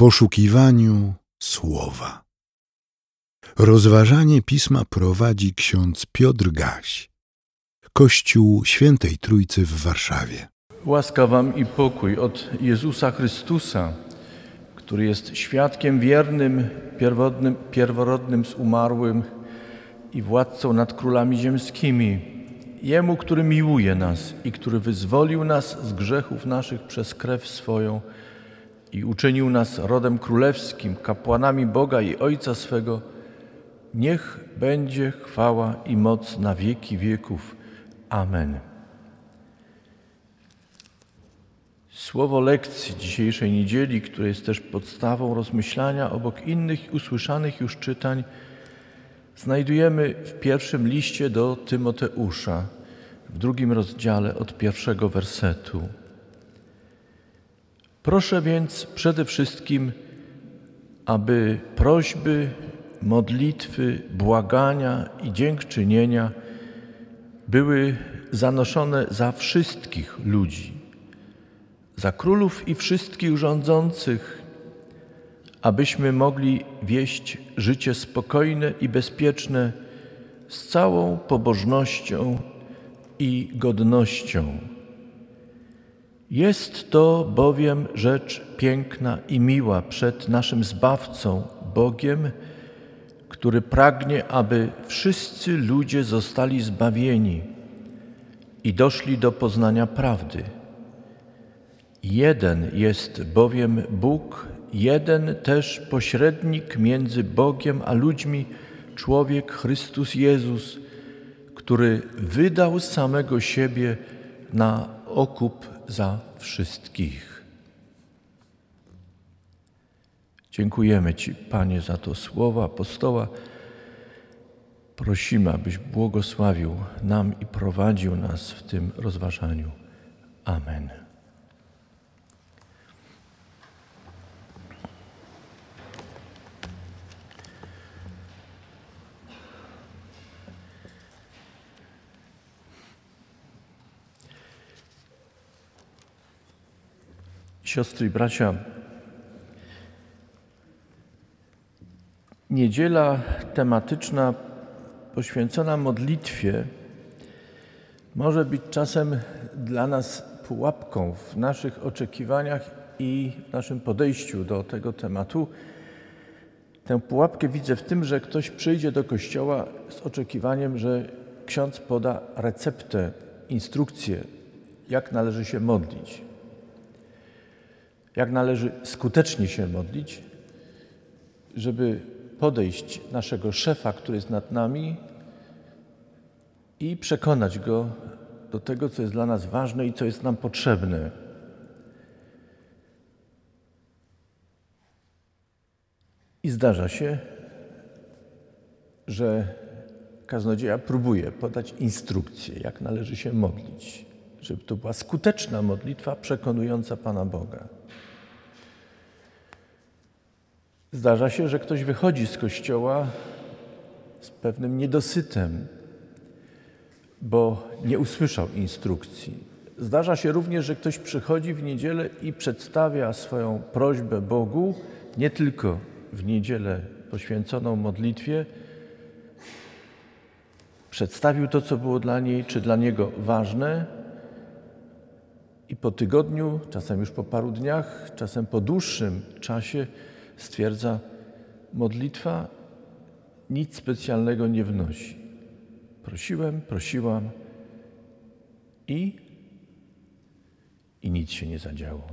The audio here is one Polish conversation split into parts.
poszukiwaniu słowa. Rozważanie pisma prowadzi ksiądz Piotr Gaś, Kościół Świętej Trójcy w Warszawie. Łaska wam i pokój od Jezusa Chrystusa, który jest świadkiem wiernym, pierwotnym, pierworodnym z umarłym i władcą nad królami ziemskimi. Jemu, który miłuje nas i który wyzwolił nas z grzechów naszych przez krew swoją i uczynił nas rodem królewskim, kapłanami Boga i Ojca swego, niech będzie chwała i moc na wieki wieków. Amen. Słowo lekcji dzisiejszej niedzieli, które jest też podstawą rozmyślania obok innych usłyszanych już czytań, znajdujemy w pierwszym liście do Tymoteusza, w drugim rozdziale od pierwszego wersetu. Proszę więc przede wszystkim, aby prośby, modlitwy, błagania i dziękczynienia były zanoszone za wszystkich ludzi, za królów i wszystkich rządzących, abyśmy mogli wieść życie spokojne i bezpieczne z całą pobożnością i godnością. Jest to bowiem rzecz piękna i miła przed naszym Zbawcą, Bogiem, który pragnie, aby wszyscy ludzie zostali zbawieni i doszli do poznania prawdy. Jeden jest bowiem Bóg, jeden też pośrednik między Bogiem a ludźmi, człowiek Chrystus Jezus, który wydał samego siebie na okup za wszystkich. Dziękujemy Ci, Panie, za to słowa apostoła. Prosimy, abyś błogosławił nam i prowadził nas w tym rozważaniu. Amen. Siostry i bracia, niedziela tematyczna poświęcona modlitwie może być czasem dla nas pułapką w naszych oczekiwaniach i w naszym podejściu do tego tematu. Tę pułapkę widzę w tym, że ktoś przyjdzie do kościoła z oczekiwaniem, że ksiądz poda receptę, instrukcję, jak należy się modlić jak należy skutecznie się modlić, żeby podejść naszego szefa, który jest nad nami i przekonać go do tego, co jest dla nas ważne i co jest nam potrzebne. I zdarza się, że kaznodzieja próbuje podać instrukcję, jak należy się modlić, żeby to była skuteczna modlitwa przekonująca Pana Boga. Zdarza się, że ktoś wychodzi z kościoła z pewnym niedosytem, bo nie usłyszał instrukcji. Zdarza się również, że ktoś przychodzi w niedzielę i przedstawia swoją prośbę Bogu, nie tylko w niedzielę poświęconą modlitwie, przedstawił to, co było dla niej czy dla niego ważne, i po tygodniu, czasem już po paru dniach, czasem po dłuższym czasie, stwierdza, modlitwa nic specjalnego nie wnosi. Prosiłem, prosiłam i, i nic się nie zadziało.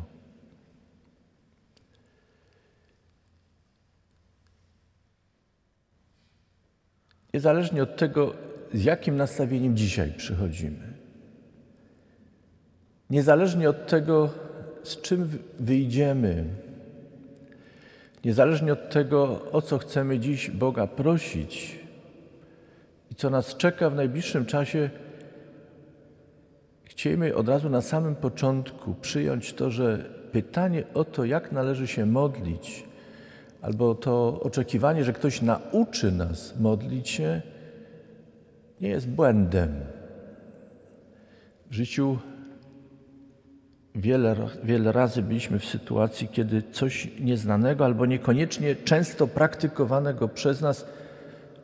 Niezależnie od tego, z jakim nastawieniem dzisiaj przychodzimy, niezależnie od tego, z czym wyjdziemy, Niezależnie od tego, o co chcemy dziś Boga prosić i co nas czeka w najbliższym czasie, chcielibyśmy od razu na samym początku przyjąć to, że pytanie o to, jak należy się modlić, albo to oczekiwanie, że ktoś nauczy nas modlić się, nie jest błędem. W życiu wiele, wiele razy byliśmy w sytuacji, kiedy coś nieznanego albo niekoniecznie często praktykowanego przez nas,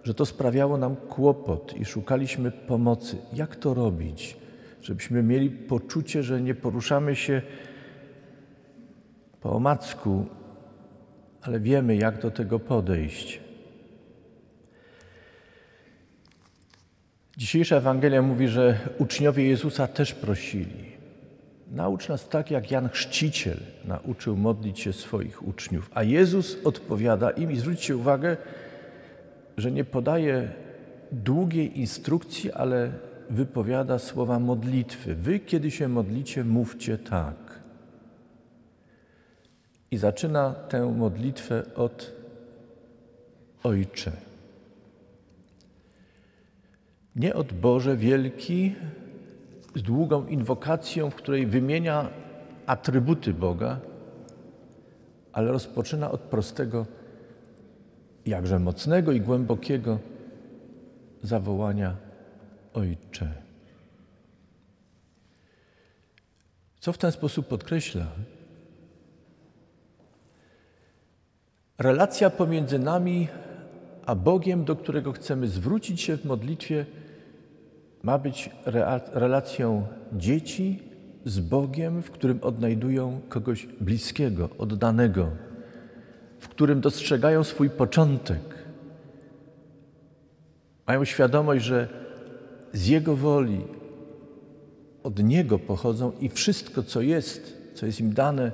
że to sprawiało nam kłopot i szukaliśmy pomocy. Jak to robić? Żebyśmy mieli poczucie, że nie poruszamy się po omacku, ale wiemy, jak do tego podejść. Dzisiejsza Ewangelia mówi, że uczniowie Jezusa też prosili. Naucz nas tak, jak Jan Chrzciciel nauczył modlić się swoich uczniów. A Jezus odpowiada im i zwróćcie uwagę, że nie podaje długiej instrukcji, ale wypowiada słowa modlitwy. Wy, kiedy się modlicie, mówcie tak. I zaczyna tę modlitwę od Ojcze. Nie od Boże wielki, z długą inwokacją, w której wymienia atrybuty Boga, ale rozpoczyna od prostego, jakże mocnego i głębokiego zawołania Ojcze. Co w ten sposób podkreśla? Relacja pomiędzy nami a Bogiem, do którego chcemy zwrócić się w modlitwie, ma być relacją dzieci z Bogiem, w którym odnajdują kogoś bliskiego, oddanego, w którym dostrzegają swój początek. Mają świadomość, że z Jego woli, od Niego pochodzą i wszystko, co jest, co jest im dane,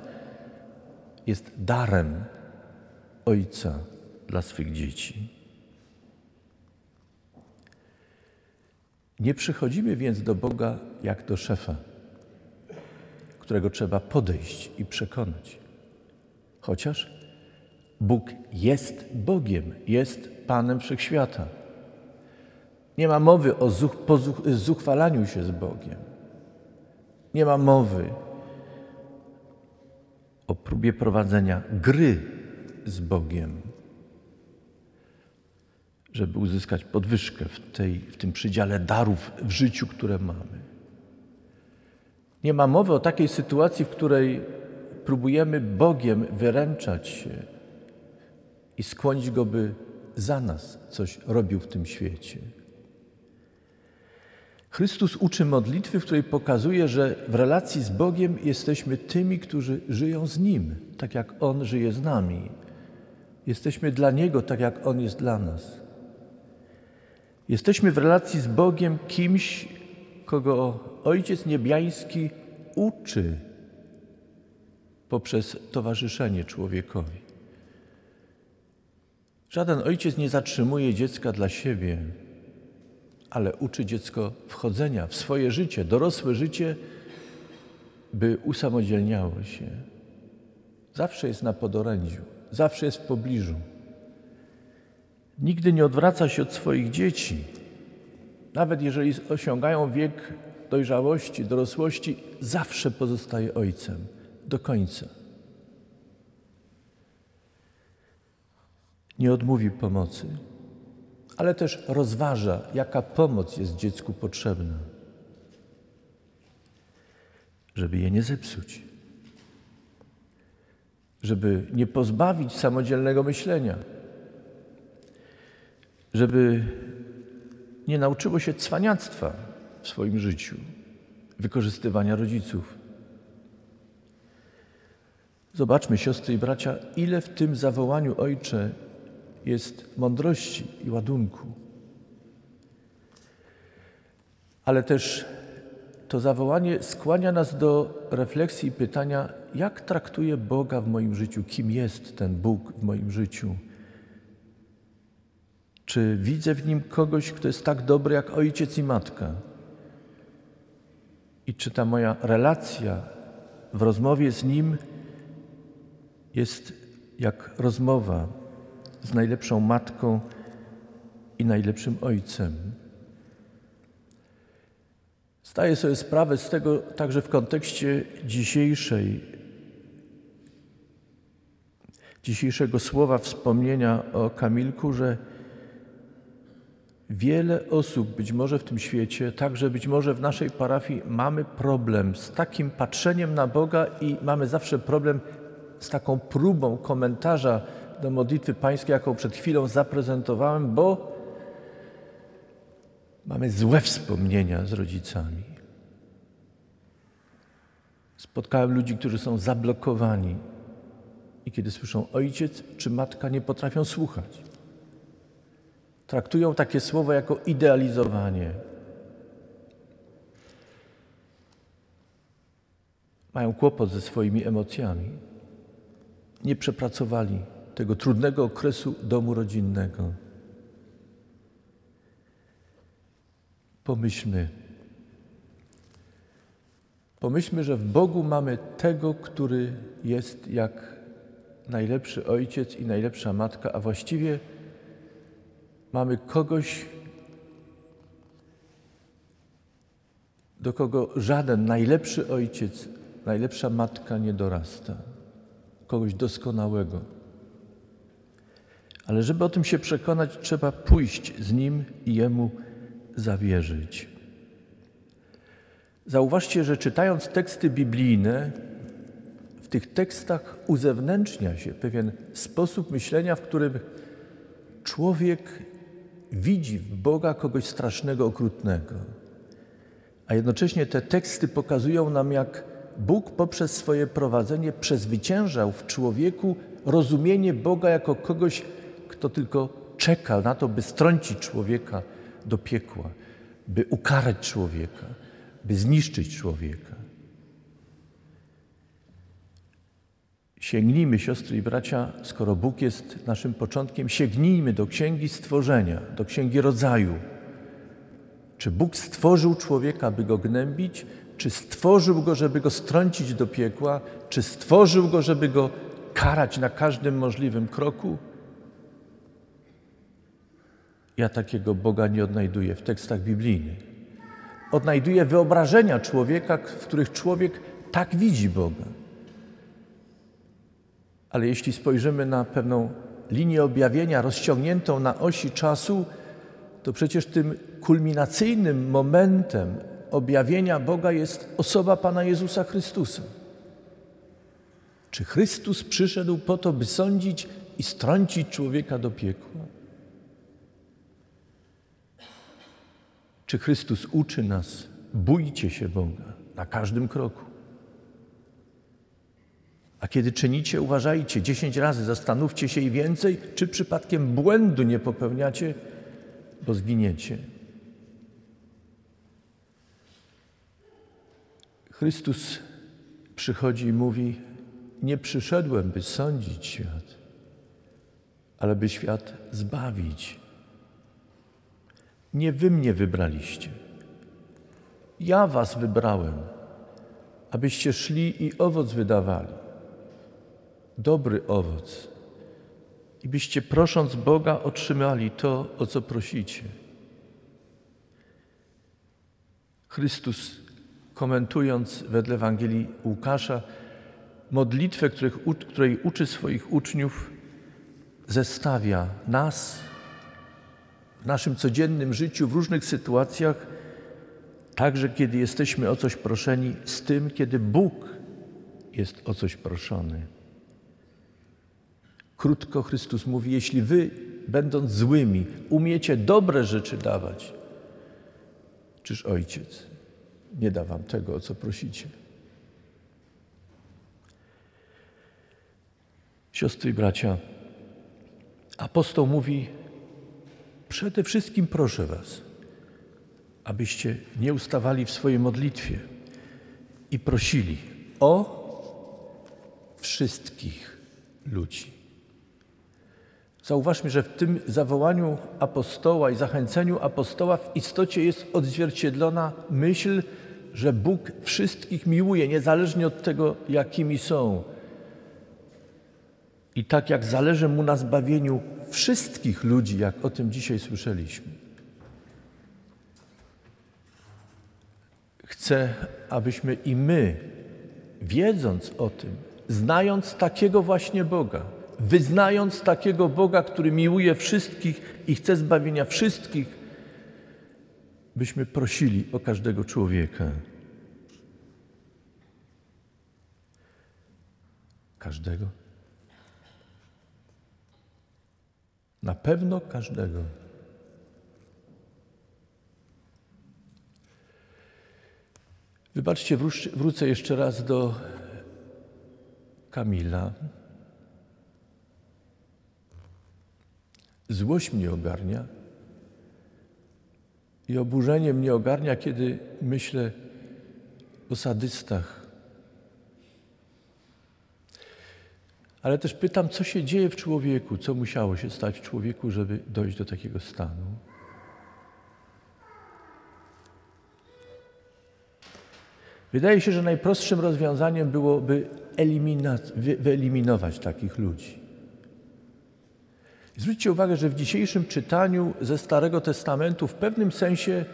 jest darem Ojca dla swych dzieci. Nie przychodzimy więc do Boga jak do szefa, którego trzeba podejść i przekonać. Chociaż Bóg jest Bogiem, jest Panem Wszechświata. Nie ma mowy o zuchwalaniu się z Bogiem. Nie ma mowy o próbie prowadzenia gry z Bogiem żeby uzyskać podwyżkę w, tej, w tym przydziale darów w życiu, które mamy. Nie ma mowy o takiej sytuacji, w której próbujemy Bogiem wyręczać się i skłonić Go, by za nas coś robił w tym świecie. Chrystus uczy modlitwy, w której pokazuje, że w relacji z Bogiem jesteśmy tymi, którzy żyją z Nim, tak jak On żyje z nami. Jesteśmy dla Niego, tak jak On jest dla nas. Jesteśmy w relacji z Bogiem kimś, kogo Ojciec Niebiański uczy poprzez towarzyszenie człowiekowi. Żaden ojciec nie zatrzymuje dziecka dla siebie, ale uczy dziecko wchodzenia w swoje życie, dorosłe życie, by usamodzielniało się. Zawsze jest na podorędziu, zawsze jest w pobliżu. Nigdy nie odwraca się od swoich dzieci. Nawet jeżeli osiągają wiek dojrzałości, dorosłości, zawsze pozostaje ojcem do końca. Nie odmówi pomocy, ale też rozważa, jaka pomoc jest dziecku potrzebna, żeby je nie zepsuć, żeby nie pozbawić samodzielnego myślenia żeby nie nauczyło się cwaniactwa w swoim życiu, wykorzystywania rodziców. Zobaczmy, siostry i bracia, ile w tym zawołaniu Ojcze jest mądrości i ładunku. Ale też to zawołanie skłania nas do refleksji i pytania, jak traktuję Boga w moim życiu, kim jest ten Bóg w moim życiu czy widzę w nim kogoś, kto jest tak dobry jak ojciec i matka? I czy ta moja relacja w rozmowie z nim jest jak rozmowa z najlepszą matką i najlepszym ojcem? Zdaję sobie sprawę z tego także w kontekście dzisiejszej, dzisiejszego słowa wspomnienia o Kamilku, że Wiele osób być może w tym świecie, także być może w naszej parafii, mamy problem z takim patrzeniem na Boga i mamy zawsze problem z taką próbą komentarza do modlitwy pańskiej, jaką przed chwilą zaprezentowałem, bo mamy złe wspomnienia z rodzicami. Spotkałem ludzi, którzy są zablokowani i kiedy słyszą ojciec czy matka, nie potrafią słuchać. Traktują takie słowo jako idealizowanie. Mają kłopot ze swoimi emocjami. Nie przepracowali tego trudnego okresu domu rodzinnego. Pomyślmy, pomyślmy, że w Bogu mamy tego, który jest jak najlepszy ojciec i najlepsza matka, a właściwie mamy kogoś, do kogo żaden najlepszy ojciec, najlepsza matka nie dorasta. Kogoś doskonałego. Ale żeby o tym się przekonać, trzeba pójść z nim i jemu zawierzyć. Zauważcie, że czytając teksty biblijne, w tych tekstach uzewnętrznia się pewien sposób myślenia, w którym człowiek widzi w Boga kogoś strasznego, okrutnego. A jednocześnie te teksty pokazują nam, jak Bóg poprzez swoje prowadzenie przezwyciężał w człowieku rozumienie Boga jako kogoś, kto tylko czeka na to, by strącić człowieka do piekła, by ukarać człowieka, by zniszczyć człowieka. Sięgnijmy, siostry i bracia, skoro Bóg jest naszym początkiem, sięgnijmy do Księgi Stworzenia, do Księgi Rodzaju. Czy Bóg stworzył człowieka, by go gnębić? Czy stworzył go, żeby go strącić do piekła? Czy stworzył go, żeby go karać na każdym możliwym kroku? Ja takiego Boga nie odnajduję w tekstach biblijnych. Odnajduję wyobrażenia człowieka, w których człowiek tak widzi Boga. Ale jeśli spojrzymy na pewną linię objawienia rozciągniętą na osi czasu, to przecież tym kulminacyjnym momentem objawienia Boga jest osoba Pana Jezusa Chrystusa. Czy Chrystus przyszedł po to, by sądzić i strącić człowieka do piekła? Czy Chrystus uczy nas, bójcie się Boga na każdym kroku? A kiedy czynicie, uważajcie, dziesięć razy zastanówcie się i więcej, czy przypadkiem błędu nie popełniacie, bo zginiecie. Chrystus przychodzi i mówi: Nie przyszedłem, by sądzić świat, ale by świat zbawić. Nie wy mnie wybraliście. Ja was wybrałem, abyście szli i owoc wydawali dobry owoc i byście prosząc Boga otrzymali to, o co prosicie. Chrystus, komentując wedle Ewangelii Łukasza modlitwę, której uczy swoich uczniów, zestawia nas w naszym codziennym życiu, w różnych sytuacjach, także kiedy jesteśmy o coś proszeni, z tym, kiedy Bóg jest o coś proszony. Krótko Chrystus mówi: Jeśli wy, będąc złymi, umiecie dobre rzeczy dawać, czyż Ojciec nie da wam tego, o co prosicie? Siostry i bracia, apostoł mówi: Przede wszystkim proszę Was, abyście nie ustawali w swojej modlitwie i prosili o wszystkich ludzi. Zauważmy, że w tym zawołaniu apostoła i zachęceniu apostoła w istocie jest odzwierciedlona myśl, że Bóg wszystkich miłuje, niezależnie od tego, jakimi są. I tak jak zależy mu na zbawieniu wszystkich ludzi, jak o tym dzisiaj słyszeliśmy. Chcę, abyśmy i my, wiedząc o tym, znając takiego właśnie Boga, wyznając takiego Boga, który miłuje wszystkich i chce zbawienia wszystkich, byśmy prosili o każdego człowieka. Każdego? Na pewno każdego. Wybaczcie, wrócę jeszcze raz do Kamila. Złość mnie ogarnia i oburzenie mnie ogarnia, kiedy myślę o sadystach. Ale też pytam, co się dzieje w człowieku, co musiało się stać w człowieku, żeby dojść do takiego stanu. Wydaje się, że najprostszym rozwiązaniem byłoby wyeliminować takich ludzi. Zwróćcie uwagę, że w dzisiejszym czytaniu ze Starego Testamentu w pewnym sensie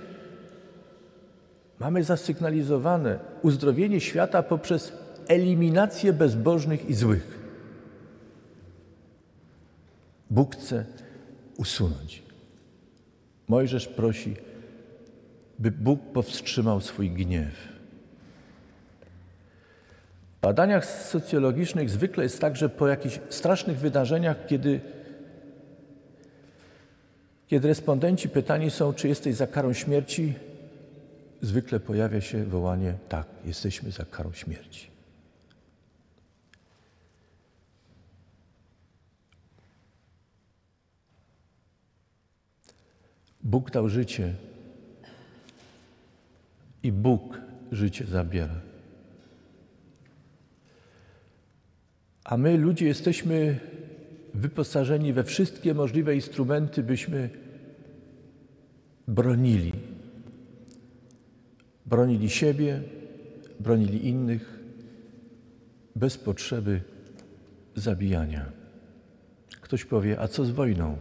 mamy zasygnalizowane uzdrowienie świata poprzez eliminację bezbożnych i złych. Bóg chce usunąć. Mojżesz prosi, by Bóg powstrzymał swój gniew. W badaniach socjologicznych zwykle jest tak, że po jakichś strasznych wydarzeniach, kiedy, kiedy respondenci pytani są, czy jesteś za karą śmierci, zwykle pojawia się wołanie: tak, jesteśmy za karą śmierci. Bóg dał życie i Bóg życie zabiera. A my, ludzie, jesteśmy wyposażeni we wszystkie możliwe instrumenty, byśmy bronili. Bronili siebie, bronili innych, bez potrzeby zabijania. Ktoś powie, a co z wojną?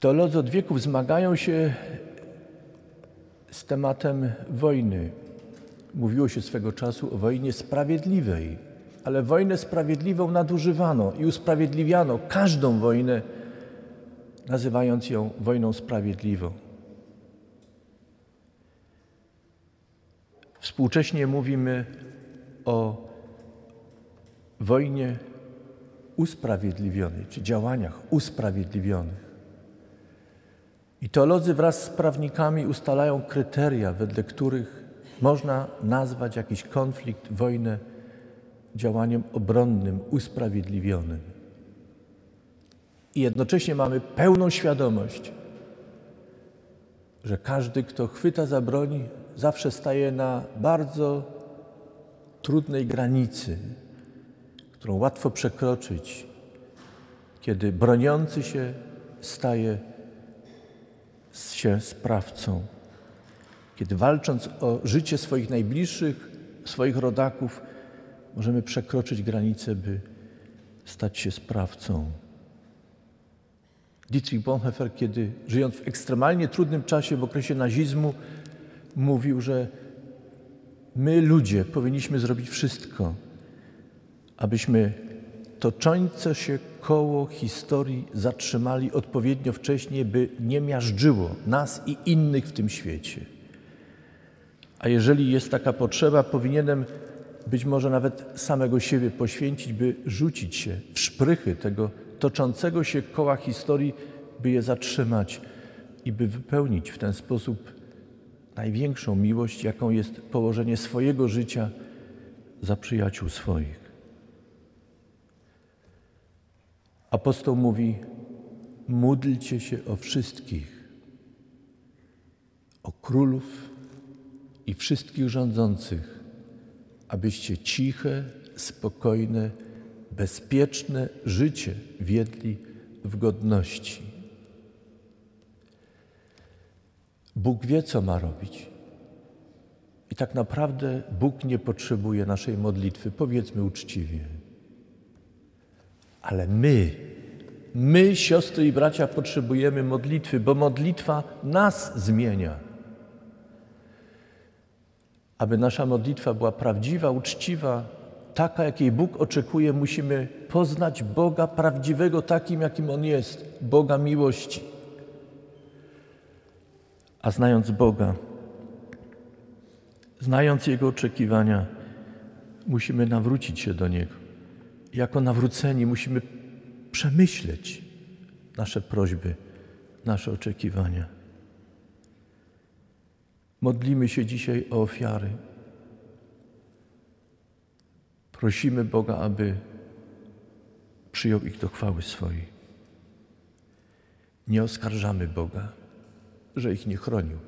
Teolodzy od wieków zmagają się z tematem wojny. Mówiło się swego czasu o wojnie sprawiedliwej, ale wojnę sprawiedliwą nadużywano i usprawiedliwiano każdą wojnę, nazywając ją wojną sprawiedliwą. Współcześnie mówimy o wojnie usprawiedliwionej, czy działaniach usprawiedliwionych. I teolodzy wraz z prawnikami ustalają kryteria, wedle których można nazwać jakiś konflikt, wojnę działaniem obronnym, usprawiedliwionym. I jednocześnie mamy pełną świadomość, że każdy, kto chwyta za broń, zawsze staje na bardzo trudnej granicy, którą łatwo przekroczyć, kiedy broniący się staje się sprawcą. Kiedy walcząc o życie swoich najbliższych, swoich rodaków, możemy przekroczyć granicę, by stać się sprawcą. Dietrich Bonhoeffer, kiedy żyjąc w ekstremalnie trudnym czasie w okresie nazizmu, mówił, że my, ludzie, powinniśmy zrobić wszystko, abyśmy toczące się koło historii zatrzymali odpowiednio wcześnie, by nie miażdżyło nas i innych w tym świecie. A jeżeli jest taka potrzeba, powinienem być może nawet samego siebie poświęcić, by rzucić się w szprychy tego toczącego się koła historii, by je zatrzymać i by wypełnić w ten sposób największą miłość, jaką jest położenie swojego życia za przyjaciół swoich. Apostoł mówi: módlcie się o wszystkich, o królów i wszystkich rządzących, abyście ciche, spokojne, bezpieczne życie wiedli w godności. Bóg wie, co ma robić. I tak naprawdę Bóg nie potrzebuje naszej modlitwy, powiedzmy uczciwie. Ale my, my, siostry i bracia, potrzebujemy modlitwy, bo modlitwa nas zmienia. Aby nasza modlitwa była prawdziwa, uczciwa, taka, jakiej Bóg oczekuje, musimy poznać Boga prawdziwego takim, jakim On jest Boga miłości. A znając Boga, znając Jego oczekiwania, musimy nawrócić się do Niego. Jako nawróceni musimy przemyśleć nasze prośby, nasze oczekiwania. Modlimy się dzisiaj o ofiary. Prosimy Boga, aby przyjął ich do chwały swojej. Nie oskarżamy Boga, że ich nie chronił.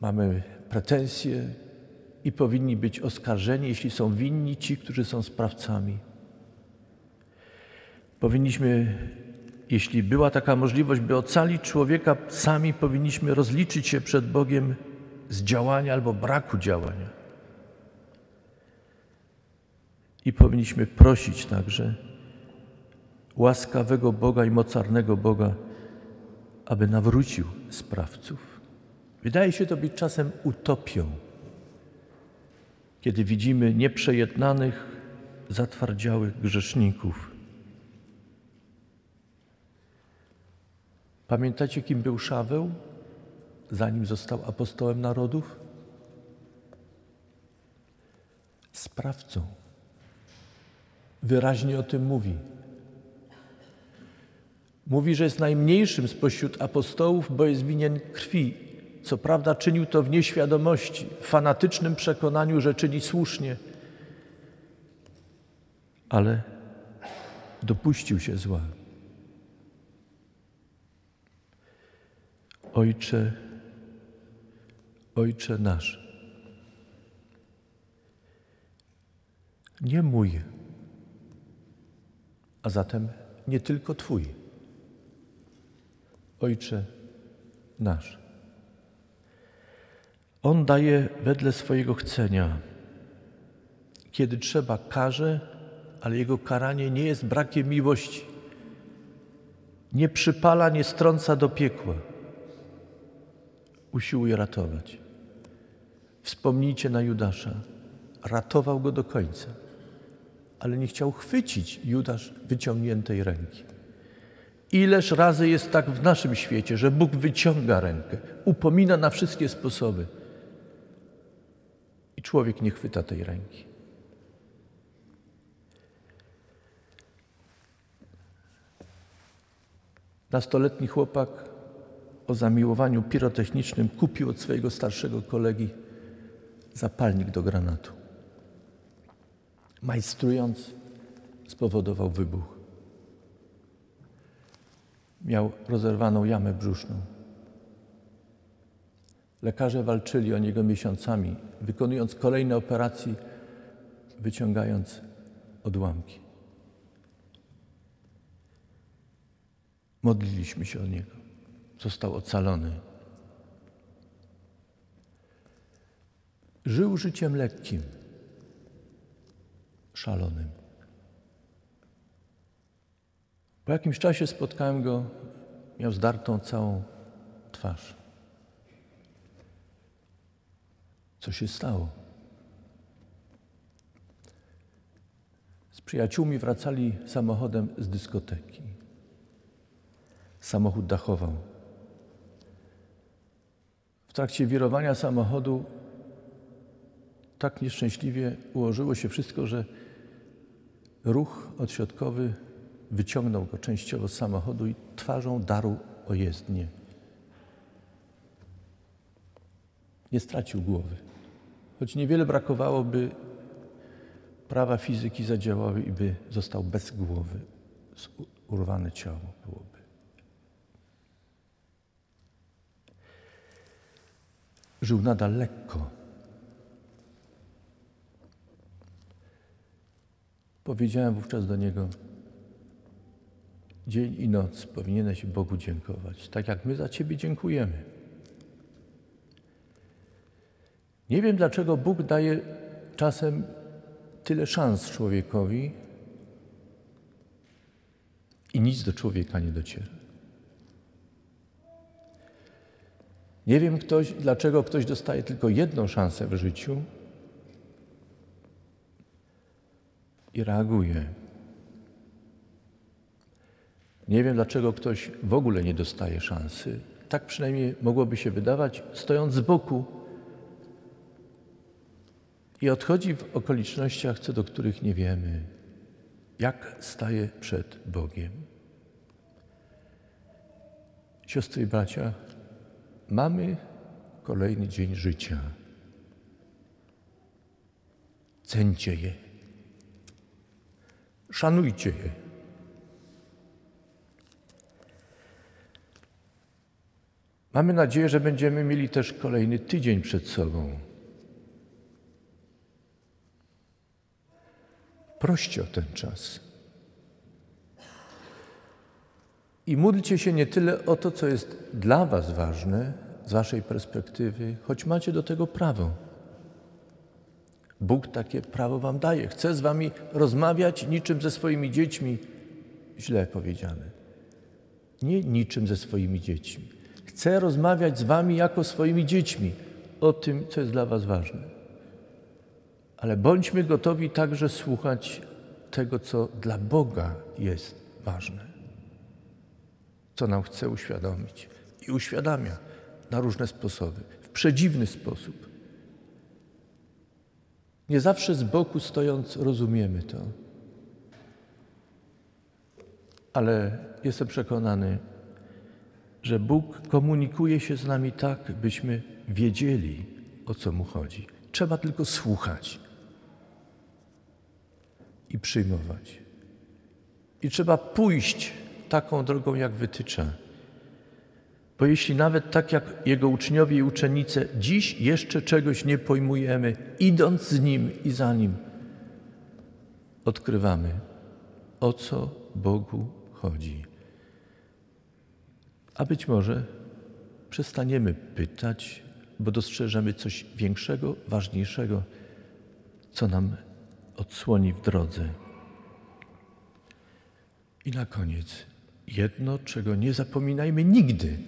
Mamy pretensje i powinni być oskarżeni, jeśli są winni ci, którzy są sprawcami. Powinniśmy, jeśli była taka możliwość, by ocalić człowieka, sami powinniśmy rozliczyć się przed Bogiem z działania albo braku działania. I powinniśmy prosić także łaskawego Boga i mocarnego Boga, aby nawrócił sprawców. Wydaje się to być czasem utopią, kiedy widzimy nieprzejednanych, zatwardziałych grzeszników. Pamiętacie, kim był Szaweł, zanim został apostołem narodów? Sprawcą. Wyraźnie o tym mówi. Mówi, że jest najmniejszym spośród apostołów, bo jest winien krwi. Co prawda czynił to w nieświadomości, w fanatycznym przekonaniu, że czyni słusznie, ale dopuścił się zła. Ojcze, Ojcze nasz, nie mój, a zatem nie tylko Twój. Ojcze nasz. On daje wedle swojego chcenia. Kiedy trzeba, karze, ale Jego karanie nie jest brakiem miłości. Nie przypala, nie strąca do piekła. Usiłuje ratować. Wspomnijcie na Judasza. Ratował go do końca, ale nie chciał chwycić Judasz wyciągniętej ręki. Ileż razy jest tak w naszym świecie, że Bóg wyciąga rękę, upomina na wszystkie sposoby i człowiek nie chwyta tej ręki. Nastoletni chłopak o zamiłowaniu pirotechnicznym kupił od swojego starszego kolegi zapalnik do granatu. Majstrując, spowodował wybuch. Miał rozerwaną jamę brzuszną. Lekarze walczyli o niego miesiącami, wykonując kolejne operacje, wyciągając odłamki. Modliliśmy się o niego. Został ocalony. Żył życiem lekkim, szalonym. Po jakimś czasie spotkałem go, miał zdartą całą twarz. Co się stało? Z przyjaciółmi wracali samochodem z dyskoteki. Samochód dachował. Trakcie wirowania samochodu tak nieszczęśliwie ułożyło się wszystko, że ruch odśrodkowy wyciągnął go częściowo z samochodu i twarzą darł o jezdnię. Nie stracił głowy. Choć niewiele brakowało, by prawa fizyki zadziałały i by został bez głowy. Urwane ciało byłoby. Żył nadal lekko. Powiedziałem wówczas do niego, dzień i noc powinieneś Bogu dziękować, tak jak my za Ciebie dziękujemy. Nie wiem, dlaczego Bóg daje czasem tyle szans człowiekowi i nic do człowieka nie dociera. Nie wiem, ktoś, dlaczego ktoś dostaje tylko jedną szansę w życiu i reaguje. Nie wiem, dlaczego ktoś w ogóle nie dostaje szansy. Tak przynajmniej mogłoby się wydawać, stojąc z boku i odchodzi w okolicznościach, co do których nie wiemy, jak staje przed Bogiem. Siostry i bracia, mamy kolejny dzień życia. Cencie je. Szanujcie je. Mamy nadzieję, że będziemy mieli też kolejny tydzień przed sobą. Proście o ten czas. I módlcie się nie tyle o to, co jest dla Was ważne, z Waszej perspektywy, choć macie do tego prawo. Bóg takie prawo Wam daje. Chce z Wami rozmawiać niczym ze swoimi dziećmi. Źle powiedziane. Nie niczym ze swoimi dziećmi. Chce rozmawiać z Wami jako swoimi dziećmi o tym, co jest dla Was ważne. Ale bądźmy gotowi także słuchać tego, co dla Boga jest ważne, co nam chce uświadomić i uświadamia na różne sposoby, w przedziwny sposób. Nie zawsze z boku stojąc rozumiemy to, ale jestem przekonany, że Bóg komunikuje się z nami tak, byśmy wiedzieli, o co mu chodzi. Trzeba tylko słuchać i przyjmować. I trzeba pójść taką drogą, jak wytycza. Bo jeśli nawet tak jak jego uczniowie i uczennice dziś jeszcze czegoś nie pojmujemy, idąc z nim i za nim, odkrywamy, o co Bogu chodzi. A być może przestaniemy pytać, bo dostrzeżemy coś większego, ważniejszego, co nam odsłoni w drodze. I na koniec jedno, czego nie zapominajmy nigdy.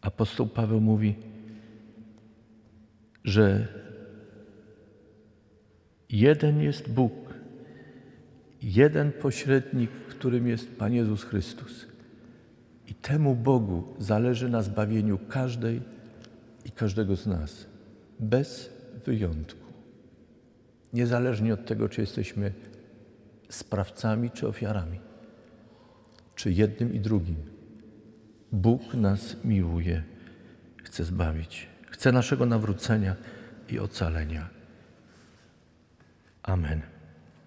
Apostoł Paweł mówi, że jeden jest Bóg, jeden pośrednik, którym jest Pan Jezus Chrystus. I temu Bogu zależy na zbawieniu każdej i każdego z nas, bez wyjątku. Niezależnie od tego, czy jesteśmy sprawcami czy ofiarami, czy jednym i drugim. Bóg nas miłuje, chce zbawić, chce naszego nawrócenia i ocalenia. Amen.